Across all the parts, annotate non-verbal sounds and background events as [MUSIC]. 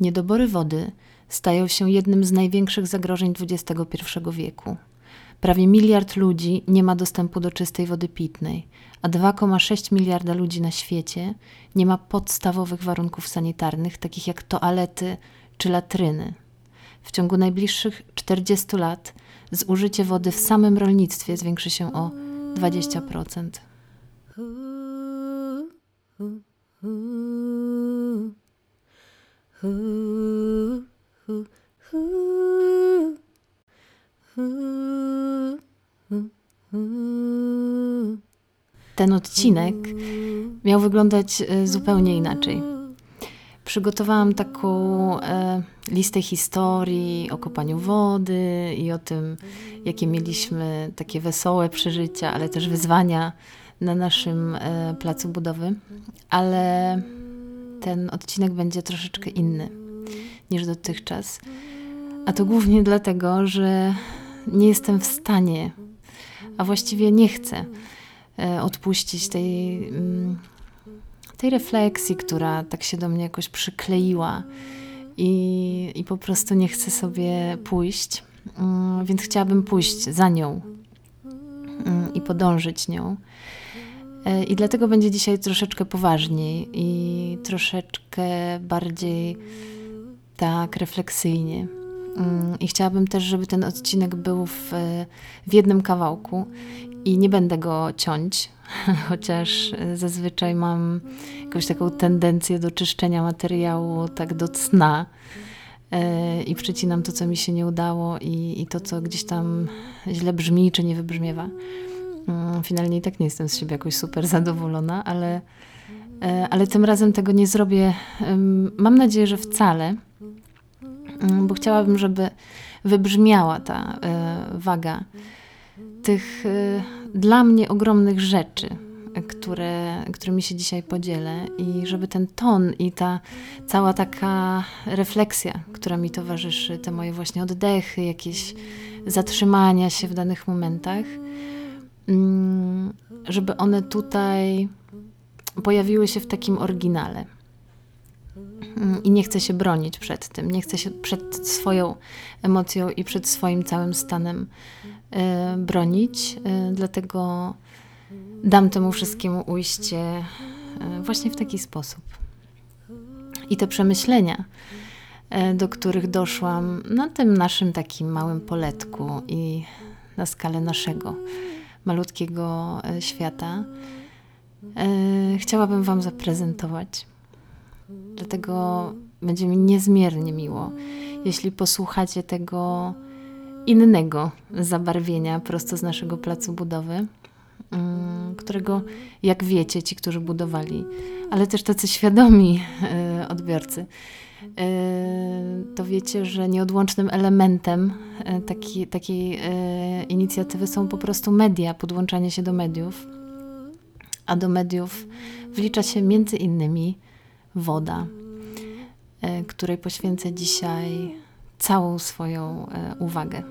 Niedobory wody stają się jednym z największych zagrożeń XXI wieku. Prawie miliard ludzi nie ma dostępu do czystej wody pitnej, a 2,6 miliarda ludzi na świecie nie ma podstawowych warunków sanitarnych, takich jak toalety czy latryny. W ciągu najbliższych 40 lat zużycie wody w samym rolnictwie zwiększy się o 20%. Ten odcinek miał wyglądać e, zupełnie inaczej. Przygotowałam taką e, listę historii o kopaniu wody i o tym, jakie mieliśmy takie wesołe przeżycia, ale też wyzwania na naszym e, placu budowy. Ale ten odcinek będzie troszeczkę inny niż dotychczas. A to głównie dlatego, że nie jestem w stanie, a właściwie nie chcę e, odpuścić tej, mm, tej refleksji, która tak się do mnie jakoś przykleiła i, i po prostu nie chcę sobie pójść. Mm, więc chciałabym pójść za nią mm, i podążyć nią. E, I dlatego będzie dzisiaj troszeczkę poważniej i troszeczkę bardziej tak refleksyjnie. Mm, I chciałabym też, żeby ten odcinek był w, w jednym kawałku i nie będę go ciąć, [LAUGHS] chociaż zazwyczaj mam jakąś taką tendencję do czyszczenia materiału tak do cna e, i przycinam to, co mi się nie udało i, i to, co gdzieś tam źle brzmi czy nie wybrzmiewa. Mm, finalnie i tak nie jestem z siebie jakoś super zadowolona, ale, e, ale tym razem tego nie zrobię. Mam nadzieję, że wcale Mm, bo chciałabym, żeby wybrzmiała ta y, waga tych y, dla mnie ogromnych rzeczy, które, którymi się dzisiaj podzielę, i żeby ten ton i ta cała taka refleksja, która mi towarzyszy, te moje właśnie oddechy, jakieś zatrzymania się w danych momentach, żeby one tutaj pojawiły się w takim oryginale. Mm, i nie chce się bronić przed tym, nie chce się przed swoją emocją i przed swoim całym stanem y, bronić. Y, dlatego dam temu wszystkiemu ujście y, właśnie w taki sposób. I te przemyślenia, do których doszłam na tym naszym takim małym poletku i na skalę naszego malutkiego świata, chciałabym Wam zaprezentować. Dlatego będzie mi niezmiernie miło, jeśli posłuchacie tego innego zabarwienia prosto z naszego placu budowy, mm, którego, jak wiecie, ci, którzy budowali, ale też tacy świadomi e, odbiorcy, e, to wiecie, że nieodłącznym elementem e, taki, takiej inicjatywy są po prostu media, podłączanie się do mediów. A do mediów wlicza się między innymi woda, e, której poświęcę dzisiaj całą swoją e, uwagę.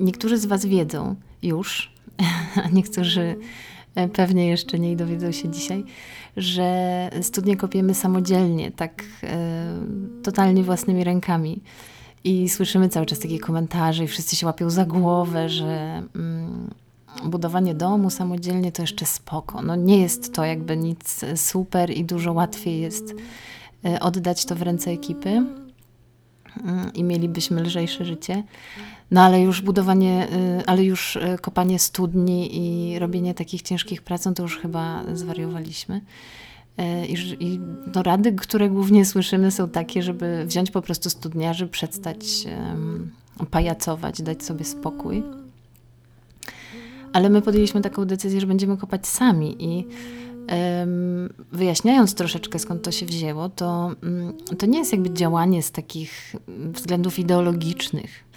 Niektórzy z Was wiedzą już, [LAUGHS] a niektórzy e, pewnie jeszcze nie dowiedzą się dzisiaj, że studnie kopiemy samodzielnie, tak totalnie własnymi rękami. I słyszymy cały czas takie komentarze, i wszyscy się łapią za głowę, że mm, budowanie domu samodzielnie to jeszcze spoko. No nie jest to jakby nic super i dużo łatwiej jest e, oddać to w ręce ekipy mm, i mielibyśmy lżejsze życie. No ale już budowanie, e, ale już e, kopanie studni i robienie takich ciężkich prac, no to już chyba zwariowaliśmy. I, i no rady, które głównie słyszymy są takie, żeby wziąć po prostu studniarzy, przestać um, pajacować, dać sobie spokój. Ale my podjęliśmy taką decyzję, że będziemy kopać sami i wyjaśniając troszeczkę skąd to się wzięło, to, mm, to nie jest jakby działanie z takich względów ideologicznych.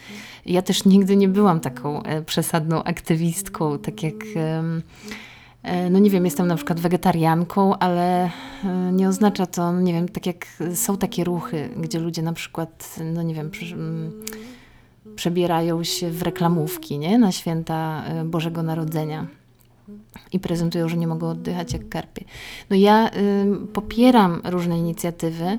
Ja też nigdy nie byłam taką e, przesadną aktywistką, tak jak e, no nie wiem, jestem na przykład wegetarianką, ale e, nie oznacza to, nie wiem, tak jak są takie ruchy, gdzie ludzie na przykład, no nie wiem, przebierają się w reklamówki nie? na święta Bożego Narodzenia i prezentują, że nie mogą oddychać jak karpie. No ja y, popieram różne inicjatywy,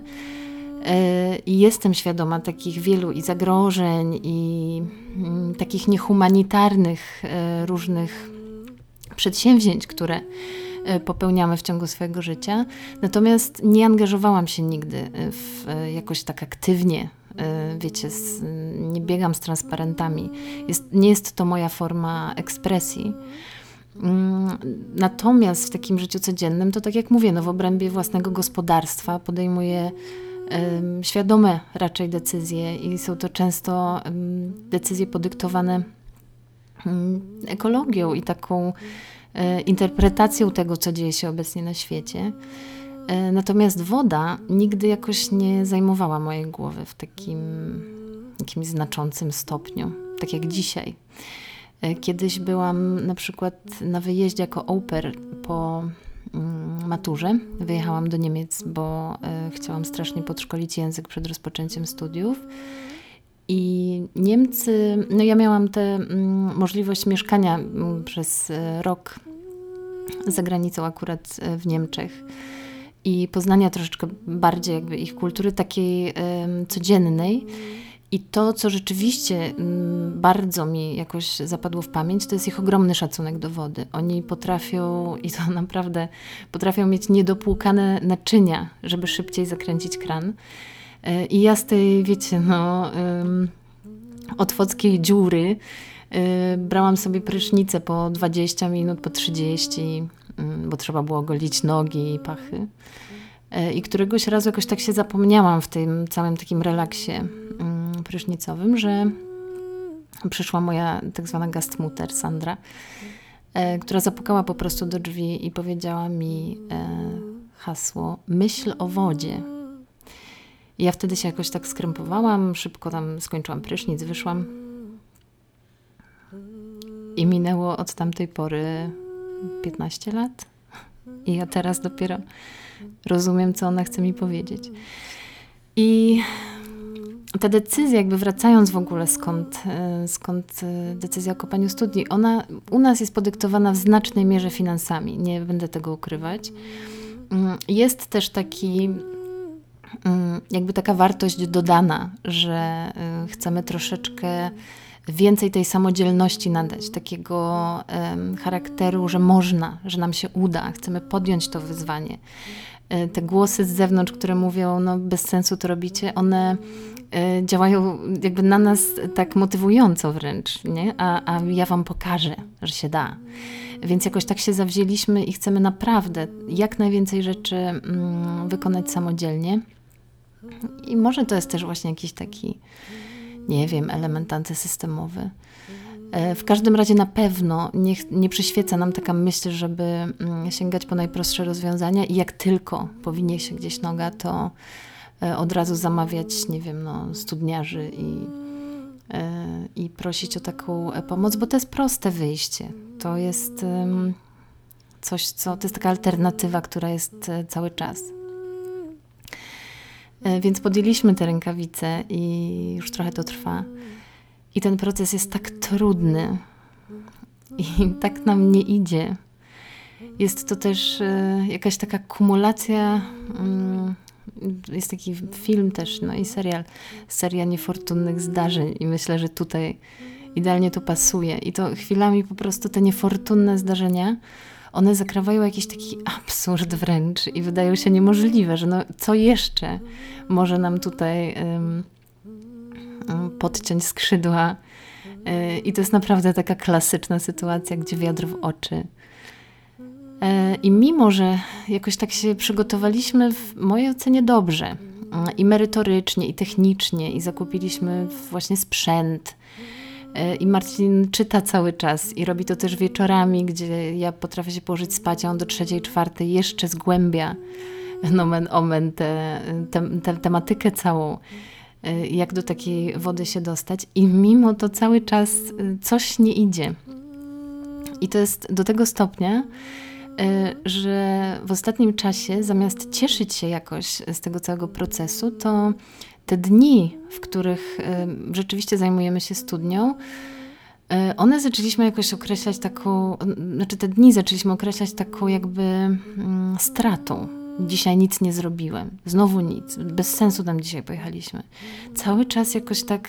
I jestem świadoma takich wielu i zagrożeń, i mm, takich niehumanitarnych różnych przedsięwzięć, które popełniamy w ciągu swojego życia. Natomiast nie angażowałam się nigdy w, jakoś tak aktywnie wiecie, z, nie biegam z transparentami. Jest, nie jest to moja forma ekspresji. Mm, natomiast w takim życiu codziennym, to tak jak mówię, no w obrębie własnego gospodarstwa podejmuję świadome raczej decyzje i są to często decyzje podyktowane ekologią i taką e, interpretacją tego, co dzieje się obecnie na świecie. E, natomiast woda nigdy jakoś nie zajmowała mojej głowy w takim jakimś znaczącym stopniu, tak jak dzisiaj. E, kiedyś byłam na przykład na wyjeździe jako oper po maturze. Wyjechałam do Niemiec, bo e, chciałam strasznie podszkolić język przed rozpoczęciem studiów. I Niemcy, no ja miałam tę mm, możliwość mieszkania mm, przez rok za granicą, akurat w Niemczech i poznania troszeczkę bardziej jakby ich kultury takiej codziennej. I to, co rzeczywiście um, bardzo mi jakoś zapadło w pamięć, to jest ich ogromny szacunek do wody. Oni potrafią, i to [LAUGHS] naprawdę, potrafią mieć niedopłukane naczynia, żeby szybciej zakręcić kran. E, I ja z tej, wiecie, no, otwockiej dziury y, brałam sobie prysznicę po 20 minut, po 30 Mm, bo trzeba było golić nogi i pachy. E, I któregoś razu jakoś tak się zapomniałam w tym całym takim relaksie mm, prysznicowym, że przyszła moja tak zwana gastmuter Sandra, e, która zapukała po prostu do drzwi i powiedziała mi e, hasło myśl o wodzie. I ja wtedy się jakoś tak skrępowałam, szybko tam skończyłam prysznic, wyszłam. I minęło od tamtej pory 15 lat. I ja teraz dopiero rozumiem, co ona chce mi powiedzieć. I ta decyzja, jakby wracając w ogóle skąd, e, skąd e, decyzja o kopaniu studni, ona u nas jest podyktowana w znacznej mierze finansami. Nie będę tego ukrywać. Mm, jest też taki, mm, jakby taka wartość dodana, że e, chcemy troszeczkę więcej tej samodzielności nadać, takiego charakteru, że można, że nam się uda, chcemy podjąć to wyzwanie. Te głosy z zewnątrz, które mówią, no bez sensu to robicie, one działają jakby na nas tak motywująco wręcz, nie? A, a ja wam pokażę, że się da. Więc jakoś tak się zawzięliśmy i chcemy naprawdę jak najwięcej rzeczy mm, wykonać samodzielnie. I może to jest też właśnie jakiś taki nie wiem, element antysystemowy. E, w każdym razie na pewno nie, nie przyświeca nam taka myśl, żeby mm, sięgać po najprostsze rozwiązania i jak tylko powinie się gdzieś noga, to e, od razu zamawiać, nie wiem, no, studniarzy i, e, i prosić o taką pomoc, bo to jest proste wyjście. To jest coś, co to jest taka alternatywa, która jest cały czas. E, więc podjęliśmy te rękawice i już trochę to trwa. I ten proces jest tak trudny i [LAUGHS] tak nam nie idzie. Jest to też e, jakaś taka kumulacja. Jest taki film też, no i serial, seria niefortunnych zdarzeń, i myślę, że tutaj idealnie to pasuje. I to chwilami po prostu te niefortunne zdarzenia one zakrawają jakiś taki absurd wręcz i wydają się niemożliwe, że no, co jeszcze może nam tutaj um, podciąć skrzydła. E, I to jest naprawdę taka klasyczna sytuacja, gdzie wiatr w oczy. E, I mimo, że jakoś tak się przygotowaliśmy, w mojej ocenie dobrze, i merytorycznie, i technicznie, i zakupiliśmy właśnie sprzęt, E, I Marcin czyta cały czas i robi to też wieczorami, gdzie ja potrafię się położyć spać, a on do trzeciej, czwartej jeszcze zgłębia nomen omen tę te, te, tematykę całą, e, jak do takiej wody się dostać. I mimo to cały czas e, coś nie idzie. I to jest do tego stopnia, że w ostatnim czasie, zamiast cieszyć się jakoś z tego całego procesu, to te dni, w których y, rzeczywiście zajmujemy się studnią, y, one zaczęliśmy jakoś określać taką, znaczy te dni zaczęliśmy określać taką jakby mm, stratą. Dzisiaj nic nie zrobiłem. Znowu nic. Bez sensu tam dzisiaj pojechaliśmy. Cały czas jakoś tak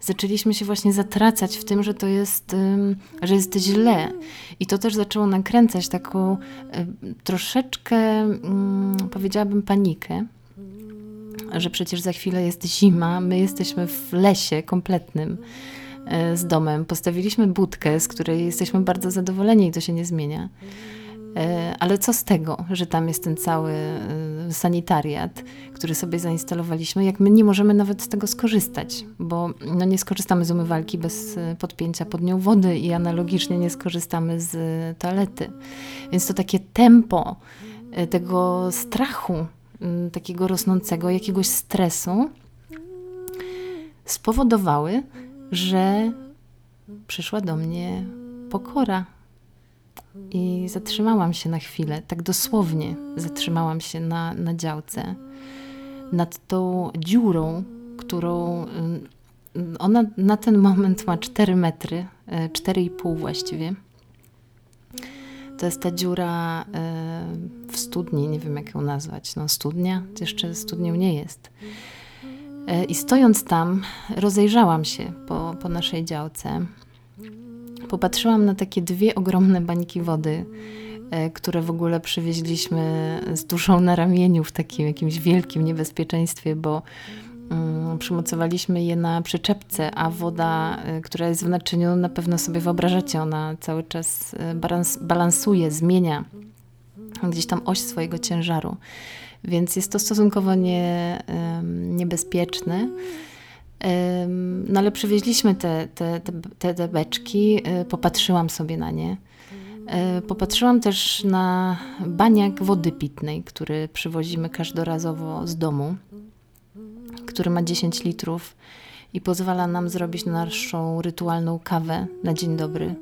zaczęliśmy się właśnie zatracać w tym, że to jest, że jest źle. I to też zaczęło nakręcać taką troszeczkę, powiedziałabym, panikę że przecież za chwilę jest zima, my jesteśmy w lesie kompletnym e, z domem. Postawiliśmy budkę, z której jesteśmy bardzo zadowoleni i to się nie zmienia. E, ale co z tego, że tam jest ten cały e, sanitariat, który sobie zainstalowaliśmy, jak my nie możemy nawet z tego skorzystać, bo no nie skorzystamy z umywalki bez podpięcia pod nią wody i analogicznie nie skorzystamy z toalety. Więc to takie tempo tego strachu takiego rosnącego jakiegoś stresu spowodowały, że przyszła do mnie pokora. I zatrzymałam się na chwilę, tak dosłownie zatrzymałam się na, na działce, nad tą dziurą, którą mm, ona na ten moment ma 4 metry, 4,5 e, właściwie. To jest ta dziura e, w studni, nie wiem jak ją nazwać. No, studnia, jeszcze studnią nie jest. I stojąc tam, rozejrzałam się po, po naszej działce. Popatrzyłam na takie dwie ogromne bańki wody, e, które w ogóle przywieźliśmy z duszą na ramieniu w takim jakimś wielkim niebezpieczeństwie, bo Mm, przymocowaliśmy je na przyczepce, a woda, y, która jest w naczyniu, na pewno sobie wyobrażacie, ona cały czas y, balans, balansuje, zmienia gdzieś tam oś swojego ciężaru. Więc jest to stosunkowo nie, niebezpieczne. No ale przywieźliśmy te, te, te, te beczki, y, popatrzyłam sobie na nie. Popatrzyłam też na baniak wody pitnej, który przywozimy każdorazowo z domu który ma 10 litrów i pozwala nam zrobić naszą rytualną kawę na dzień dobry.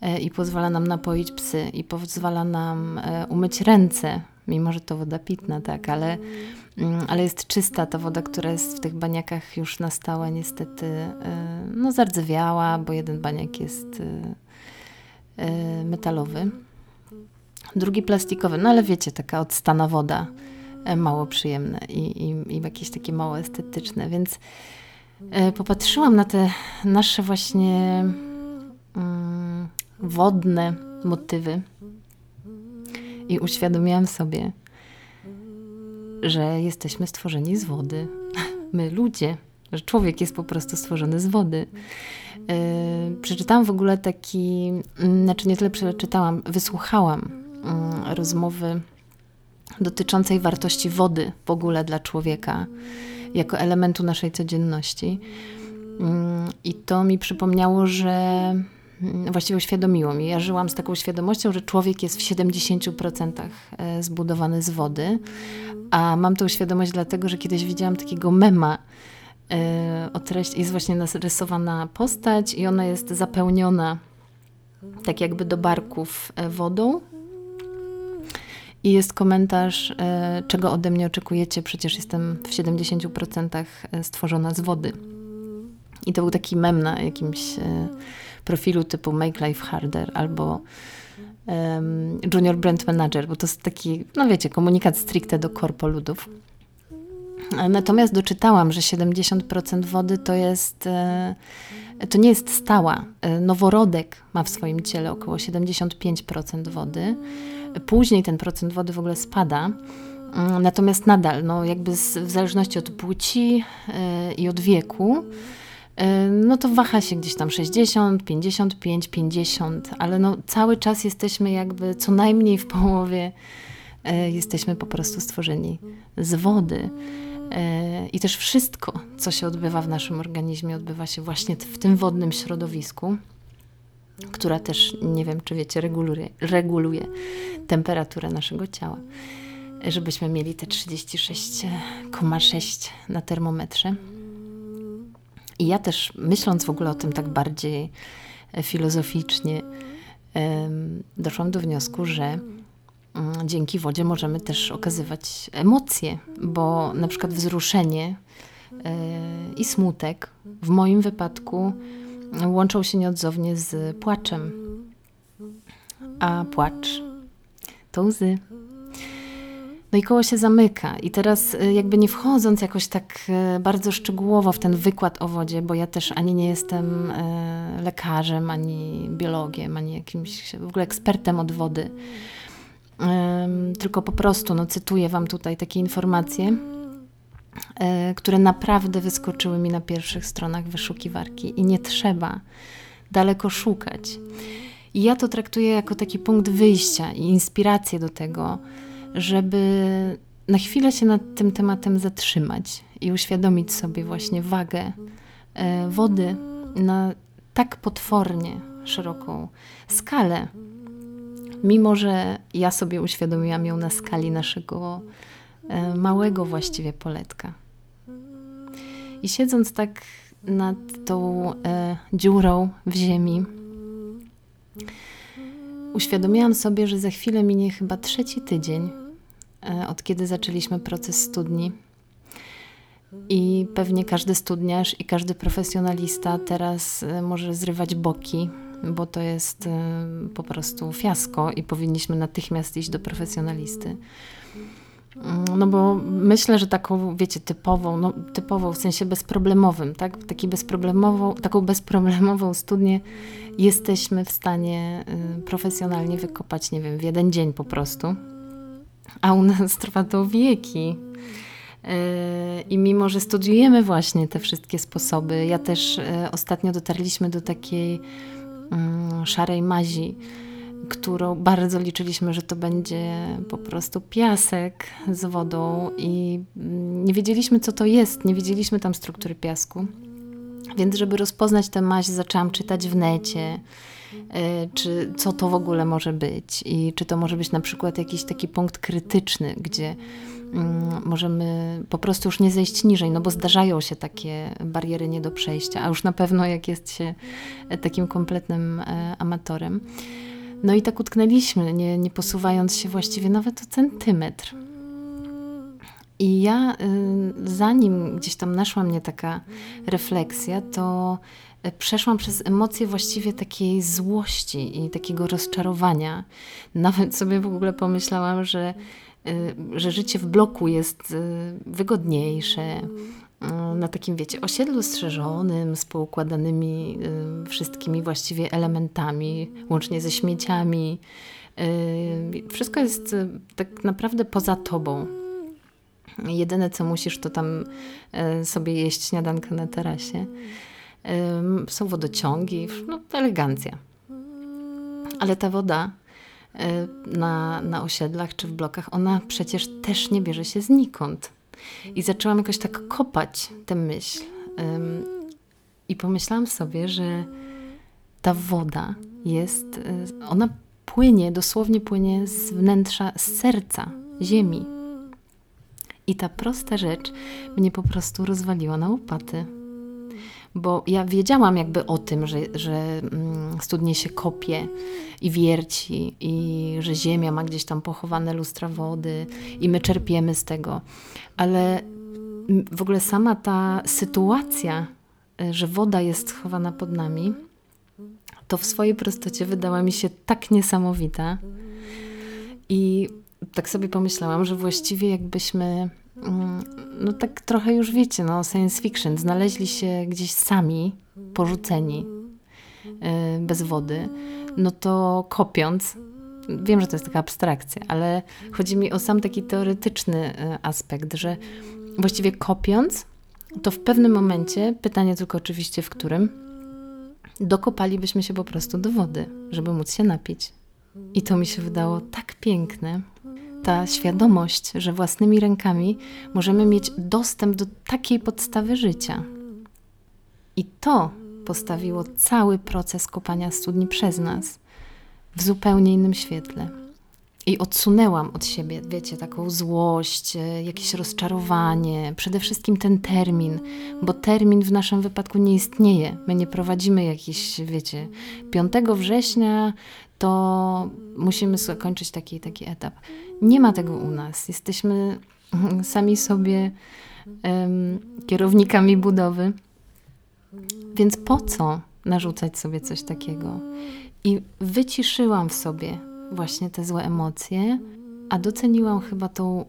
E, I pozwala nam napoić psy, i pozwala nam e, umyć ręce, mimo że to woda pitna, tak, ale, mm, ale jest czysta ta woda, która jest w tych baniakach już na stałe, niestety, e, no zardzewiała, bo jeden baniak jest metalowy, drugi plastikowy, no ale wiecie, taka odstana woda E, mało przyjemne i, i, i jakieś takie mało estetyczne, więc e, popatrzyłam na te nasze właśnie mm, wodne motywy i uświadomiłam sobie, że jesteśmy stworzeni z wody. [LAUGHS] My ludzie, że człowiek jest po prostu stworzony z wody. Yy, przeczytałam w ogóle taki, mm, znaczy nie tyle przeczytałam, wysłuchałam yy, rozmowy dotyczącej wartości wody w ogóle dla człowieka, jako elementu naszej codzienności. Mm, I to mi przypomniało, że właściwie uświadomiło mi. Ja żyłam z taką świadomością, że człowiek jest w 70% e, zbudowany z wody, a mam tą świadomość dlatego, że kiedyś widziałam takiego mema. E, o treść jest właśnie narysowana postać i ona jest zapełniona tak jakby do barków e, wodą i jest komentarz, czego ode mnie oczekujecie, przecież jestem w 70% e, stworzona z wody. I to był taki mem na jakimś profilu typu Make Life Harder albo um, Junior Brand Manager, bo to jest taki, no wiecie, komunikat stricte do korpoludów. Natomiast doczytałam, że 70% wody to jest, to nie jest stała. Noworodek ma w swoim ciele około 75% wody. Później ten procent wody w ogóle spada. Natomiast nadal, no jakby z, w zależności od płci yy, i od wieku, no to waha się gdzieś tam 60, 55, 50, ale no cały czas jesteśmy jakby co najmniej w połowie, yy, jesteśmy po prostu stworzeni z wody. I też wszystko, co się odbywa w naszym organizmie, odbywa się właśnie w tym wodnym środowisku która też, nie wiem czy wiecie, reguluje, reguluje temperaturę naszego ciała, żebyśmy mieli te 36,6 na termometrze. I ja też, myśląc w ogóle o tym tak bardziej e, filozoficznie, doszłam do wniosku, że mm, dzięki wodzie możemy też okazywać emocje, bo na przykład wzruszenie e, i smutek w moim wypadku łączą się nieodzownie z płaczem. A płacz to łzy. No i koło się zamyka. I teraz y, jakby nie wchodząc jakoś tak y, bardzo szczegółowo w ten wykład o wodzie, bo ja też ani nie jestem y, lekarzem, ani biologiem, ani jakimś w ogóle ekspertem od wody, tylko po prostu no, cytuję Wam tutaj takie informacje, które naprawdę wyskoczyły mi na pierwszych stronach wyszukiwarki i nie trzeba daleko szukać. I ja to traktuję jako taki punkt wyjścia i inspirację do tego, żeby na chwilę się nad tym tematem zatrzymać i uświadomić sobie właśnie wagę e, wody na tak potwornie szeroką skalę, mimo że ja sobie uświadomiłam ją na skali naszego e, małego właściwie poletka. I siedząc tak nad tą e, dziurą w ziemi, uświadomiłam sobie, że za chwilę minie chyba trzeci tydzień, od kiedy zaczęliśmy proces studni. I pewnie każdy studniarz i każdy profesjonalista teraz e, może zrywać boki, bo to jest e, po prostu fiasko i powinniśmy natychmiast iść do profesjonalisty. No bo myślę, że taką, wiecie, typową, no typową w sensie bezproblemowym, tak? Taki bezproblemową, taką bezproblemową studnię jesteśmy w stanie profesjonalnie wykopać, nie wiem, w jeden dzień po prostu. A u nas trwa to wieki. Y, I mimo, że studiujemy właśnie te wszystkie sposoby, ja też y, ostatnio dotarliśmy do takiej mm, szarej mazi, którą bardzo liczyliśmy, że to będzie po prostu piasek z wodą i mm, nie wiedzieliśmy, co to jest, nie wiedzieliśmy tam struktury piasku. Więc, żeby rozpoznać tę maź, zaczęłam czytać w necie, e, czy co to w ogóle może być i czy to może być na przykład jakiś taki punkt krytyczny, gdzie mm, możemy po prostu już nie zejść niżej, no bo zdarzają się takie bariery nie do przejścia, a już na pewno jak jest się takim kompletnym e, amatorem. No i tak utknęliśmy, nie, nie posuwając się właściwie nawet o centymetr. I ja, y, zanim gdzieś tam naszła mnie taka refleksja, to przeszłam przez emocje właściwie takiej złości i takiego rozczarowania. [LAUGHS] Nawet sobie w ogóle pomyślałam, że, y, że życie w bloku jest wygodniejsze, na takim, wiecie, osiedlu strzeżonym, z poukładanymi wszystkimi właściwie elementami, łącznie ze śmieciami. Wszystko jest tak naprawdę poza tobą. Jedyne, co musisz, to tam sobie jeść śniadankę na tarasie. Są wodociągi, no elegancja. Ale ta woda na, na osiedlach czy w blokach, ona przecież też nie bierze się znikąd i zaczęłam jakoś tak kopać tę myśl. I pomyślałam sobie, że ta woda jest, y, ona płynie, dosłownie płynie z wnętrza, z serca ziemi. I ta prosta rzecz mnie po prostu rozwaliła na łopaty bo ja wiedziałam jakby o tym, że, że mm, studnie się kopie i wierci i że ziemia ma gdzieś tam pochowane lustra wody i my czerpiemy z tego. Ale w ogóle sama ta sytuacja, e, że woda jest schowana pod nami, to w swojej prostocie wydała mi się tak niesamowita. I tak sobie pomyślałam, że właściwie jakbyśmy no tak trochę już wiecie, no science fiction, znaleźli się gdzieś sami, porzuceni, y, bez wody, no to kopiąc, wiem, że to jest taka abstrakcja, ale chodzi mi o sam taki teoretyczny y, aspekt, że właściwie kopiąc, to w pewnym momencie, pytanie tylko oczywiście w którym, dokopalibyśmy się po prostu do wody, żeby móc się napić. I to mi się wydało tak piękne, ta świadomość, że własnymi rękami możemy mieć dostęp do takiej podstawy życia. I to postawiło cały proces kopania studni przez nas w zupełnie innym świetle. I odsunęłam od siebie, wiecie, taką złość, e, jakieś rozczarowanie, przede wszystkim ten termin, bo termin w naszym wypadku nie istnieje. My nie prowadzimy jakiś, wiecie, 5 września to musimy zakończyć taki taki etap. Nie ma tego u nas. Jesteśmy [LAUGHS] sami sobie um, kierownikami budowy. Więc po co narzucać sobie coś takiego? I wyciszyłam w sobie właśnie te złe emocje, a doceniłam chyba tą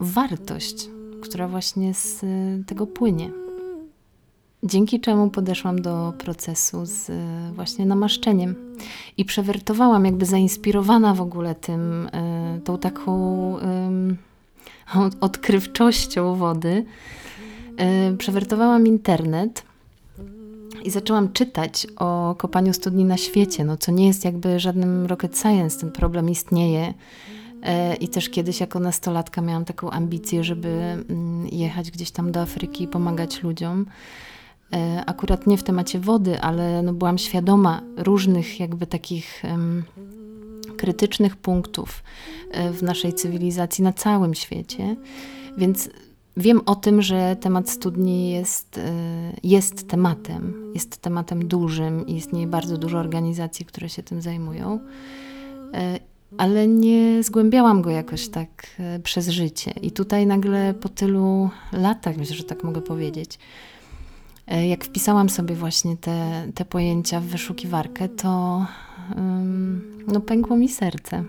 wartość, która właśnie z tego płynie. Dzięki czemu podeszłam do procesu z właśnie namaszczeniem i przewertowałam, jakby zainspirowana w ogóle tym, e, tą taką [LAUGHS] odkrywczością wody. Przewertowałam internet i zaczęłam czytać o kopaniu studni na świecie, no, co nie jest jakby żadnym rocket science, ten problem istnieje. E, I też kiedyś jako nastolatka miałam taką ambicję, żeby mm, jechać gdzieś tam do Afryki i pomagać ludziom. E, akurat nie w temacie wody, ale no byłam świadoma różnych jakby takich um, krytycznych punktów e, w naszej cywilizacji na całym świecie. Więc wiem o tym, że temat studni jest, e, jest tematem, jest tematem dużym i istnieje bardzo dużo organizacji, które się tym zajmują ale nie zgłębiałam go jakoś tak przez życie. I tutaj nagle po tylu latach, myślę, że tak mogę powiedzieć, jak wpisałam sobie właśnie te, te pojęcia w wyszukiwarkę, to no, pękło mi serce.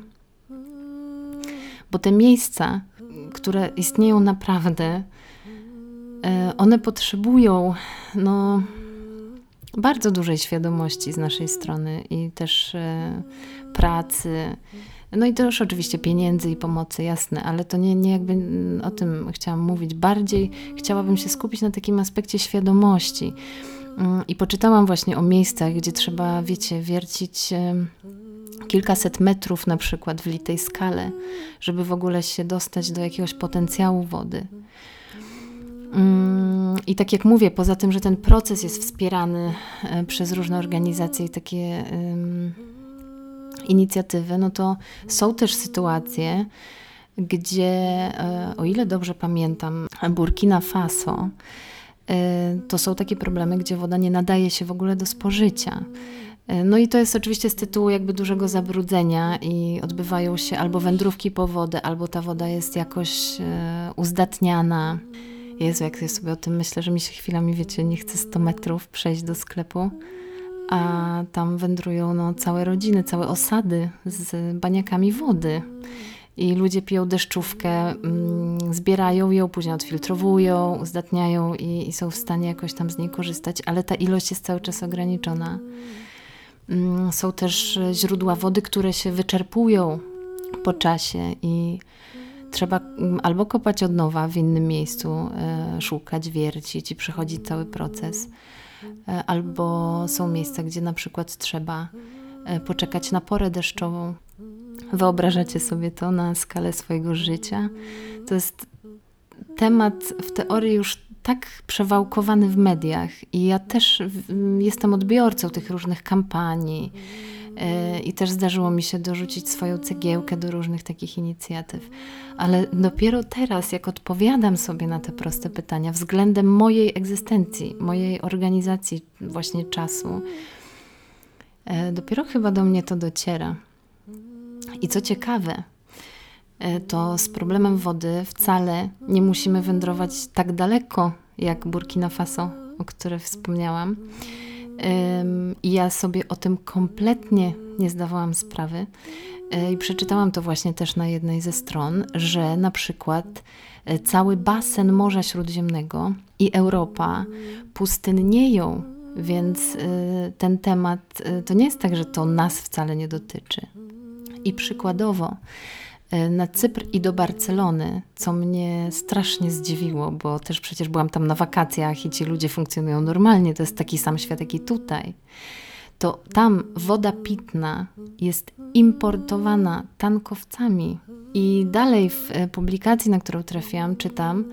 Bo te miejsca, które istnieją naprawdę, e, one potrzebują no, bardzo dużej świadomości z naszej strony i też e, pracy, no i też oczywiście pieniędzy i pomocy, jasne, ale to nie, nie jakby o tym chciałam mówić. Bardziej chciałabym się skupić na takim aspekcie świadomości. Mm, I poczytałam właśnie o miejscach, gdzie trzeba, wiecie, wiercić kilkaset metrów na przykład w litej skale, żeby w ogóle się dostać do jakiegoś potencjału wody. Mm, I tak jak mówię, poza tym, że ten proces jest wspierany e, przez różne organizacje i takie inicjatywy, no to są też sytuacje, gdzie, e, o ile dobrze pamiętam, Burkina Faso, e, to są takie problemy, gdzie woda nie nadaje się w ogóle do spożycia. E, no i to jest oczywiście z tytułu jakby dużego zabrudzenia i odbywają się albo wędrówki po wodę, albo ta woda jest jakoś uzdatniana. Jezu, jak ja sobie o tym myślę, że mi się chwilami, wiecie, nie chce 100 metrów przejść do sklepu a tam wędrują no, całe rodziny, całe osady z baniakami wody. I ludzie piją deszczówkę, mm, zbierają ją, później odfiltrowują, uzdatniają i, i, są w stanie jakoś tam z niej korzystać, ale ta ilość jest cały czas ograniczona. Mm, są też źródła wody, które się wyczerpują po czasie i trzeba mm, albo kopać od nowa w innym miejscu, e, szukać, wiercić i przechodzić cały proces E, albo są miejsca, gdzie na przykład trzeba e, poczekać na porę deszczową. Wyobrażacie sobie to na skalę swojego życia? To jest temat w teorii już tak przewałkowany w mediach i ja też jestem odbiorcą tych różnych kampanii E, i też zdarzyło mi się dorzucić swoją cegiełkę do różnych takich inicjatyw. Ale dopiero teraz, jak odpowiadam sobie na te proste pytania względem mojej egzystencji, mojej organizacji właśnie czasu, e, dopiero chyba do mnie to dociera. I co ciekawe, to z problemem wody wcale nie musimy wędrować tak daleko jak Burkina Faso, o której wspomniałam. I ja sobie o tym kompletnie nie zdawałam sprawy. E, I przeczytałam to właśnie też na jednej ze stron, że na przykład e, cały basen Morza Śródziemnego i Europa pustynnieją, więc e, ten temat to nie jest tak, że to nas wcale nie dotyczy. I przykładowo, E, na Cypr i do Barcelony, co mnie strasznie zdziwiło, bo też przecież byłam tam na wakacjach i ci ludzie funkcjonują normalnie, to jest taki sam świat i tutaj. To tam woda pitna jest importowana tankowcami. I dalej w e, publikacji, na którą trafiłam, czytam,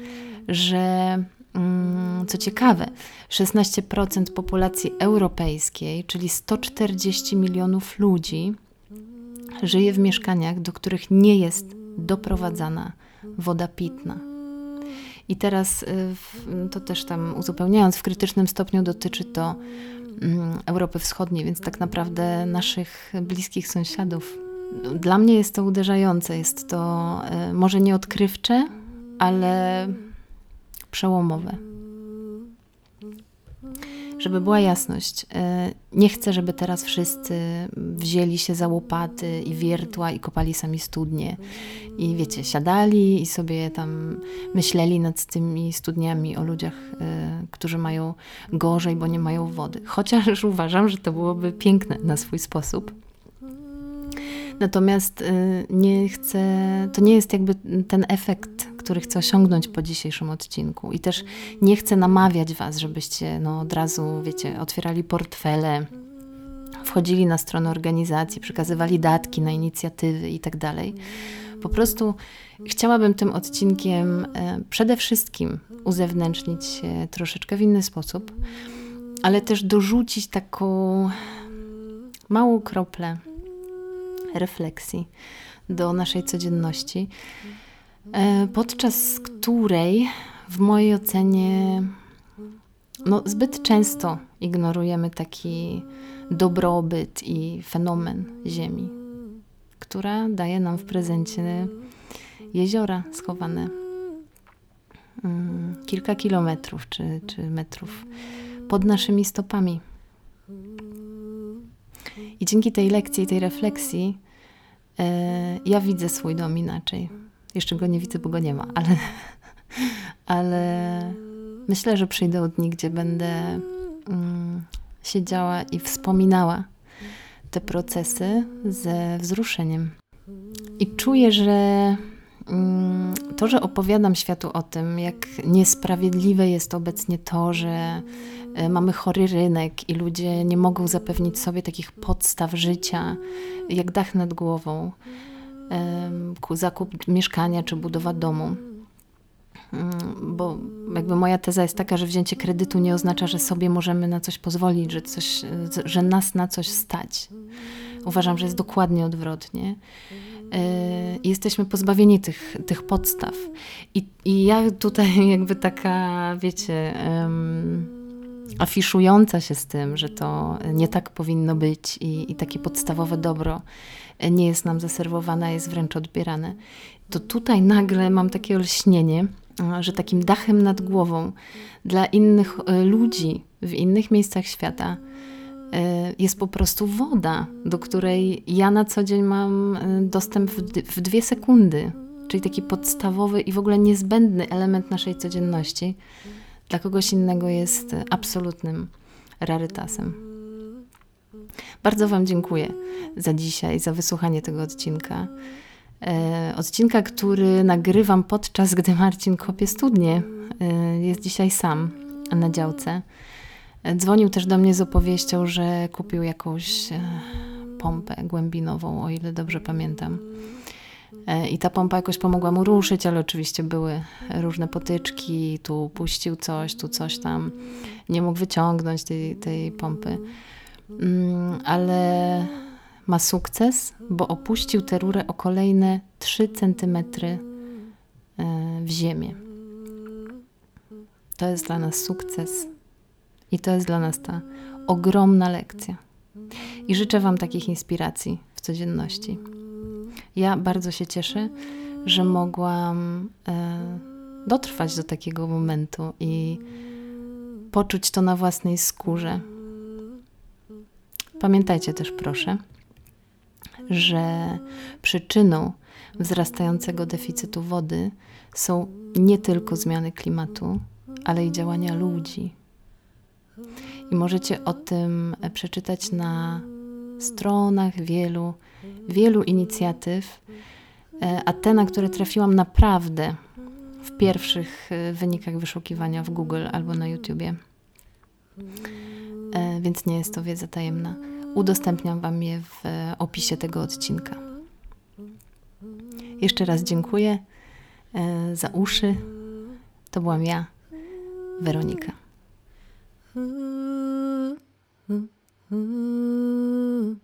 że mm, co ciekawe, 16% populacji europejskiej, czyli 140 milionów ludzi, żyje w mieszkaniach, do których nie jest doprowadzana woda pitna. I teraz y, to też tam uzupełniając, w krytycznym stopniu dotyczy to mm, Europy Wschodniej, więc tak naprawdę naszych bliskich sąsiadów. Dla mnie jest to uderzające, jest to y, może nie odkrywcze, ale przełomowe. Żeby była jasność, e, nie chcę, żeby teraz wszyscy wzięli się za łopaty i wiertła i kopali sami studnie. I wiecie, siadali i sobie tam myśleli nad tymi studniami o ludziach, e, którzy mają gorzej, bo nie mają wody. Chociaż [LAUGHS] uważam, że to byłoby piękne na swój sposób. Natomiast e, nie chcę, to nie jest jakby ten efekt który chcę osiągnąć po dzisiejszym odcinku. I też nie chcę namawiać Was, żebyście no, od razu, wiecie, otwierali portfele, wchodzili na stronę organizacji, przekazywali datki na inicjatywy i tak. Po prostu chciałabym tym odcinkiem e, przede wszystkim uzewnętrznić się troszeczkę w inny sposób, ale też dorzucić taką małą kroplę refleksji do naszej codzienności, podczas której w mojej ocenie no, zbyt często ignorujemy taki dobrobyt i fenomen Ziemi, która daje nam w prezencie jeziora schowane mm, kilka kilometrów czy, czy metrów pod naszymi stopami. I dzięki tej lekcji, tej refleksji, e, ja widzę swój dom inaczej jeszcze go nie widzę, bo go nie ma, ale, [LAUGHS] ale myślę, że przyjdą dni, gdzie będę um, siedziała i wspominała te procesy ze wzruszeniem. I czuję, że um, to, że opowiadam światu o tym, jak niesprawiedliwe jest obecnie to, że e, mamy chory rynek i ludzie nie mogą zapewnić sobie takich podstaw życia, jak dach nad głową zakup mieszkania czy budowa domu. Mm, bo jakby moja teza jest taka, że wzięcie kredytu nie oznacza, że sobie możemy na coś pozwolić, że, coś, że nas na coś stać. Uważam, że jest dokładnie odwrotnie. E, jesteśmy pozbawieni tych, tych podstaw. I, I ja tutaj [LAUGHS] jakby taka, wiecie, afiszująca się z tym, że to nie tak powinno być i, i takie podstawowe dobro nie jest nam zaserwowane, jest wręcz odbierane. To tutaj nagle mam takie olśnienie, że takim dachem nad głową dla innych e, ludzi w innych miejscach świata e, jest po prostu woda, do której ja na co dzień mam e, dostęp w dwie sekundy, czyli taki podstawowy i w ogóle niezbędny element naszej codzienności, dla kogoś innego jest absolutnym rarytasem. Bardzo Wam dziękuję za dzisiaj, za wysłuchanie tego odcinka. E, odcinka, który nagrywam podczas gdy Marcin kopie studnie. E, jest dzisiaj sam na działce. E, dzwonił też do mnie z opowieścią, że kupił jakąś e, pompę głębinową, o ile dobrze pamiętam. E, I ta pompa jakoś pomogła mu ruszyć, ale oczywiście były różne potyczki. Tu puścił coś, tu coś tam. Nie mógł wyciągnąć tej, tej pompy. Mm, ale ma sukces, bo opuścił tę rurę o kolejne 3 cm e, w ziemię. To jest dla nas sukces i to jest dla nas ta ogromna lekcja. I życzę Wam takich inspiracji w codzienności. Ja bardzo się cieszę, że mogłam e, dotrwać do takiego momentu i poczuć to na własnej skórze Pamiętajcie też proszę, że przyczyną wzrastającego deficytu wody są nie tylko zmiany klimatu, ale i działania ludzi. I możecie o tym przeczytać na stronach wielu, wielu inicjatyw, e, a te, na które trafiłam naprawdę w pierwszych e, wynikach wyszukiwania w Google albo na YouTubie. E, więc nie jest to wiedza tajemna. Udostępniam Wam je w opisie tego odcinka. Jeszcze raz dziękuję za uszy. To byłam ja, Weronika. Ooh.